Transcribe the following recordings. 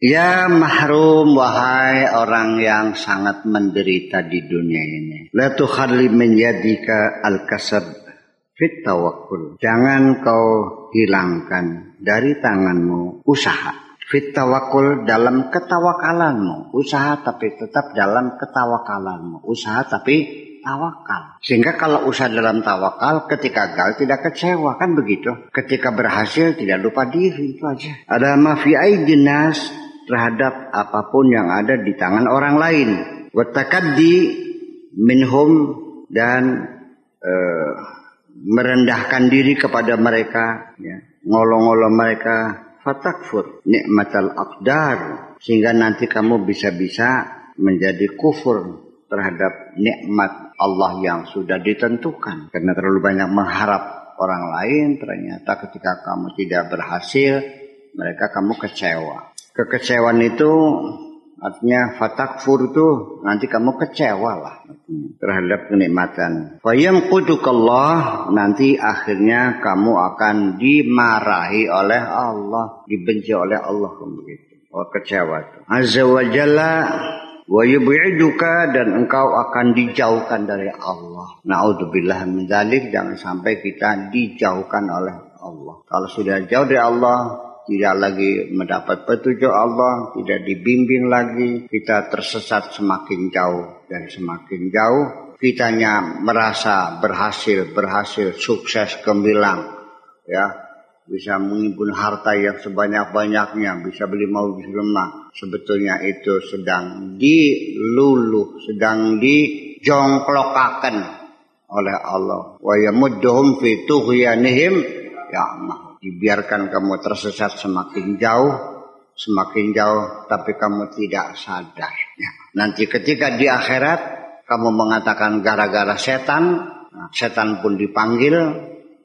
Ya mahrum wahai orang yang sangat menderita di dunia ini. La tukhalli min yadika al-kasab fit tawakkul. Jangan kau hilangkan dari tanganmu usaha. Fit tawakul dalam ketawakalanmu. Usaha tapi tetap dalam ketawakalanmu. Usaha tapi tawakal. Sehingga kalau usaha dalam tawakal, ketika gagal tidak kecewa kan begitu. Ketika berhasil tidak lupa diri itu aja. Ada mafi'ai dinas terhadap apa pun yang ada di tangan orang lain. Watakaddi minhum dan uh, merendahkan diri kepada mereka, ya, ngolong-ngolong mereka, fatakfur nikmatal aqdar sehingga nanti kamu bisa-bisa menjadi kufur terhadap nikmat Allah yang sudah ditentukan. Karena terlalu banyak mengharap orang lain, ternyata ketika kamu tidak berhasil, mereka kamu kecewa. Kekecewaan itu artinya fatakfur itu nanti kamu kecewa lah terhadap kenikmatan. Fayam kudukallah nanti akhirnya kamu akan dimarahi oleh Allah, dibenci oleh Allah begitu. Oh kecewa. Azza wa jalla wa yub'iduka dan engkau akan dijauhkan dari Allah. Naudzubillah min dzalik jangan sampai kita dijauhkan oleh Allah. Kalau sudah jauh dari Allah, tidak lagi mendapat petunjuk Allah, tidak dibimbing lagi, kita tersesat semakin jauh dan semakin jauh. Kitanya merasa berhasil, berhasil, sukses, gemilang, ya bisa mengimpun harta yang sebanyak-banyaknya, bisa beli mau bisa lemah. Sebetulnya itu sedang diluluh, sedang dijongklokakan oleh Allah. Wa yamudduhum fi tughyanihim ya'mah. Dibiarkan kamu tersesat semakin jauh, semakin jauh, tapi kamu tidak sadar. Ya. Nanti ketika di akhirat, kamu mengatakan gara-gara setan, nah, setan pun dipanggil,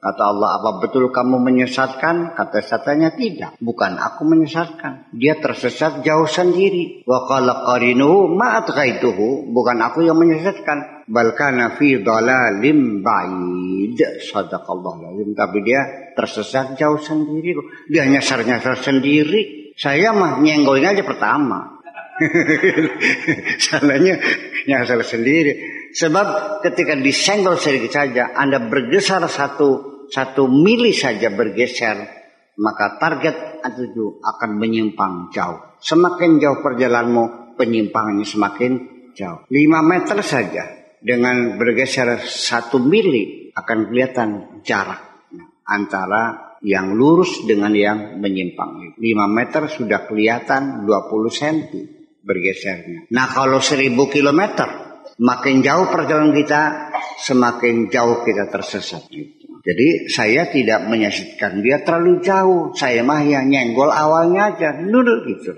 Kata Allah, apa betul kamu menyesatkan? Kata setannya tidak. Bukan aku menyesatkan. Dia tersesat jauh sendiri. Wa qala qarinuhu ma'atghaituhu. Bukan aku yang menyesatkan. Balkana fi dalalim ba'id. Sadaqallah lazim. Tapi dia tersesat jauh sendiri. Dia nyasar-nyasar sendiri. Saya mah nyenggolnya aja pertama. Salahnya nyasar sendiri. Sebab ketika disenggol sedikit saja, Anda bergeser satu satu mili saja bergeser, maka target itu akan menyimpang jauh. Semakin jauh perjalananmu, penyimpangannya semakin jauh. 5 meter saja dengan bergeser satu mili akan kelihatan jarak antara yang lurus dengan yang menyimpang. 5 meter sudah kelihatan 20 cm bergesernya. Nah kalau 1000 kilometer, makin jauh perjalanan kita, semakin jauh kita tersesat. Jadi saya tidak menyesatkan dia terlalu jauh. Saya mah yang nyenggol awalnya aja. Dulu gitu.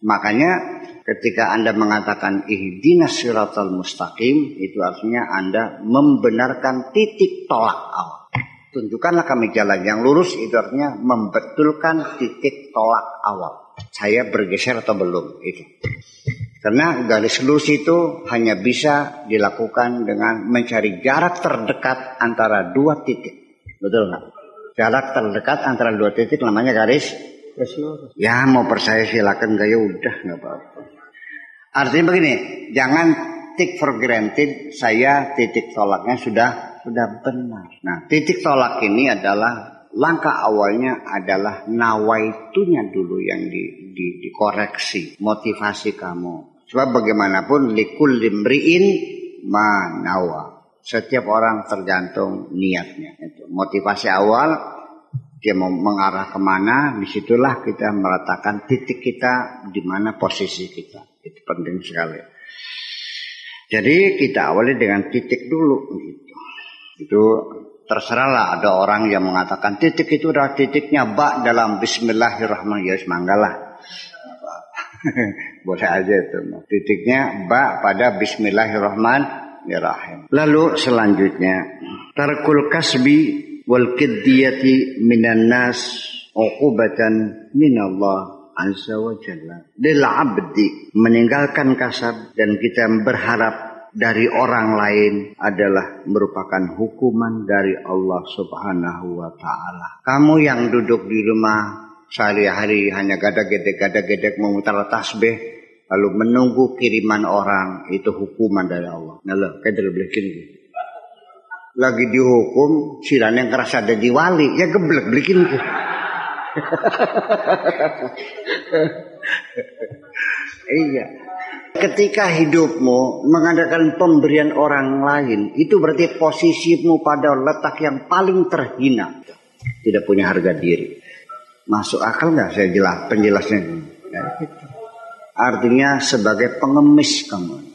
Makanya ketika Anda mengatakan ihdinas siratal mustaqim. Itu artinya Anda membenarkan titik tolak awal. Tunjukkanlah kami jalan yang lurus. Itu artinya membetulkan titik tolak awal. Saya bergeser atau belum. Itu. Karena garis lurus itu hanya bisa dilakukan dengan mencari jarak terdekat antara dua titik. Betul nggak? Jarak terdekat antara dua titik namanya garis. Ya mau percaya silakan gak ya udah nggak apa-apa. Artinya begini, jangan take for granted saya titik tolaknya sudah sudah benar. Nah titik tolak ini adalah langkah awalnya adalah nawaitunya dulu yang di, di, dikoreksi motivasi kamu Sebab bagaimanapun likul limriin manawa. Setiap orang tergantung niatnya. Itu motivasi awal dia mau mengarah ke mana, di situlah kita meletakkan titik kita di mana posisi kita. Itu penting sekali. Jadi kita awali dengan titik dulu. Gitu. Itu terserahlah ada orang yang mengatakan titik itu adalah titiknya bak dalam Bismillahirrahmanirrahim. Manggalah Boleh aja itu. Titiknya ba pada Bismillahirrahmanirrahim. Lalu selanjutnya tarkul kasbi wal kiddiyati minan nas uqubatan minallah azza wa jalla. Lil abdi meninggalkan kasab dan kita berharap dari orang lain adalah merupakan hukuman dari Allah Subhanahu wa taala. Kamu yang duduk di rumah sehari-hari hanya gada-gedek gada-gedek memutar tasbih lalu menunggu kiriman orang itu hukuman dari Allah. Nah lo kayak belikin lagi dihukum siran yang keras ada di wali ya geblek belikin iya. Ketika hidupmu mengadakan pemberian orang lain itu berarti posisimu pada letak yang paling terhina. Tidak punya harga diri masuk akal nggak saya jelas penjelasnya? Ya, gitu. artinya sebagai pengemis kamu